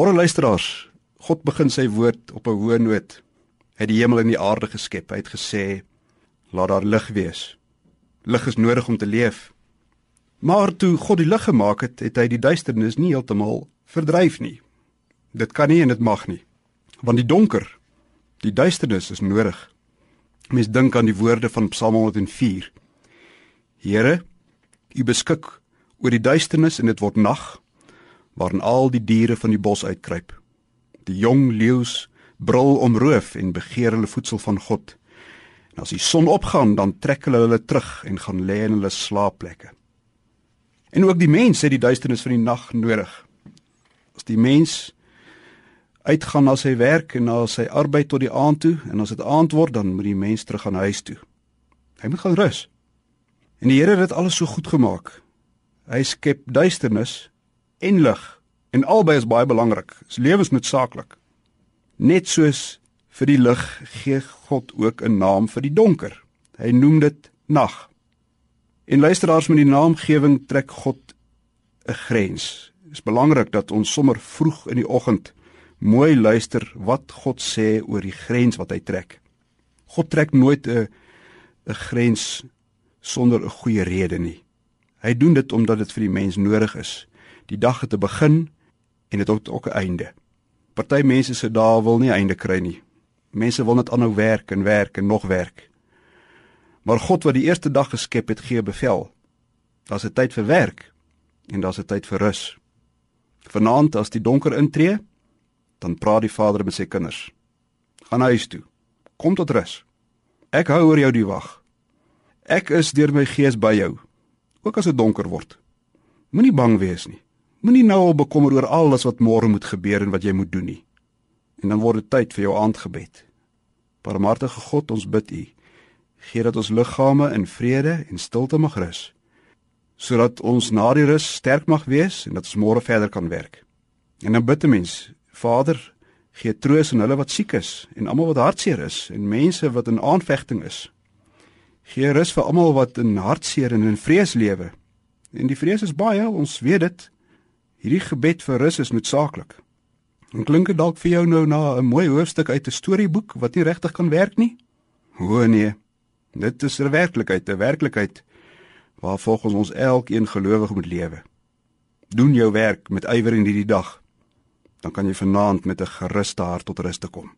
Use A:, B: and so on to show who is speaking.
A: Môre luisteraars, God begin sy woord op 'n hoë noot. Hy het die hemel en die aarde geskep. Hy het gesê: "Laat daar lig wees." Lig is nodig om te leef. Maar toe God die lig gemaak het, het hy die duisternis nie heeltemal verdryf nie. Dit kan nie en dit mag nie. Want die donker, die duisternis is nodig. Mens dink aan die woorde van Psalm 104. Here, U beskik oor die duisternis en dit word nag waarin al die diere van die bos uitkruip. Die jong leeu's brul om roof en begeer hulle voedsel van God. En as die son opgaan, dan trek hulle hulle terug en gaan lê in hulle slaapplekke. En ook die mens het die duisternis van die nag nodig. As die mens uitgaan na sy werk en na sy arbeid tot die aand toe en as dit aand word, dan moet die mens terug aan huis toe. Hy moet gaan rus. En die Here het dit alles so goed gemaak. Hy skep duisternis en lig. En albei is baie belangrik. Dis lewensnoodsaaklik. Net soos vir die lig gee God ook 'n naam vir die donker. Hy noem dit nag. En luisteraars met die naamgewing trek God 'n grens. Dit is belangrik dat ons sommer vroeg in die oggend mooi luister wat God sê oor die grens wat hy trek. God trek nooit 'n 'n grens sonder 'n goeie rede nie. Hy doen dit omdat dit vir die mens nodig is die dag het 'n begin en dit het ook 'n einde. Party mense se dae wil nie einde kry nie. Mense wil net aanhou werk en werk en nog werk. Maar God wat die eerste dag geskep het, gee bevel. Daar's 'n tyd vir werk en daar's 'n tyd vir rus. Vanaand as die donker intree, dan praat die Vader met sy kinders. Gaan huis toe. Kom tot rus. Ek hou oor jou die wag. Ek is deur my gees by jou, ook as dit donker word. Moenie bang wees nie. Moenie nou al bekommer oor alles wat môre moet gebeur en wat jy moet doen nie. En dan word dit tyd vir jou aandgebed. Barmhartige God, ons bid U, gee dat ons liggame in vrede en stilte mag rus, sodat ons na die rus sterk mag wees en dat ons môre verder kan werk. En dan bid 'n mens, Vader, gee troos aan hulle wat siek is en almal wat hartseer is en mense wat in aanvegting is. Gee rus vir almal wat in hartseer en in vrees lewe. En die vrees is baie, ons weet dit. Hierdie gebed vir rus is noodsaaklik. En klink dit dalk vir jou nou na 'n mooi hoofstuk uit 'n storieboek wat nie regtig kan werk nie? O nee. Dit is 'n werklikheid, 'n werklikheid waar volgens ons elkeen gelowig moet lewe. Doen jou werk met ywer in hierdie dag. Dan kan jy vanaand met 'n geruste hart tot rus te kom.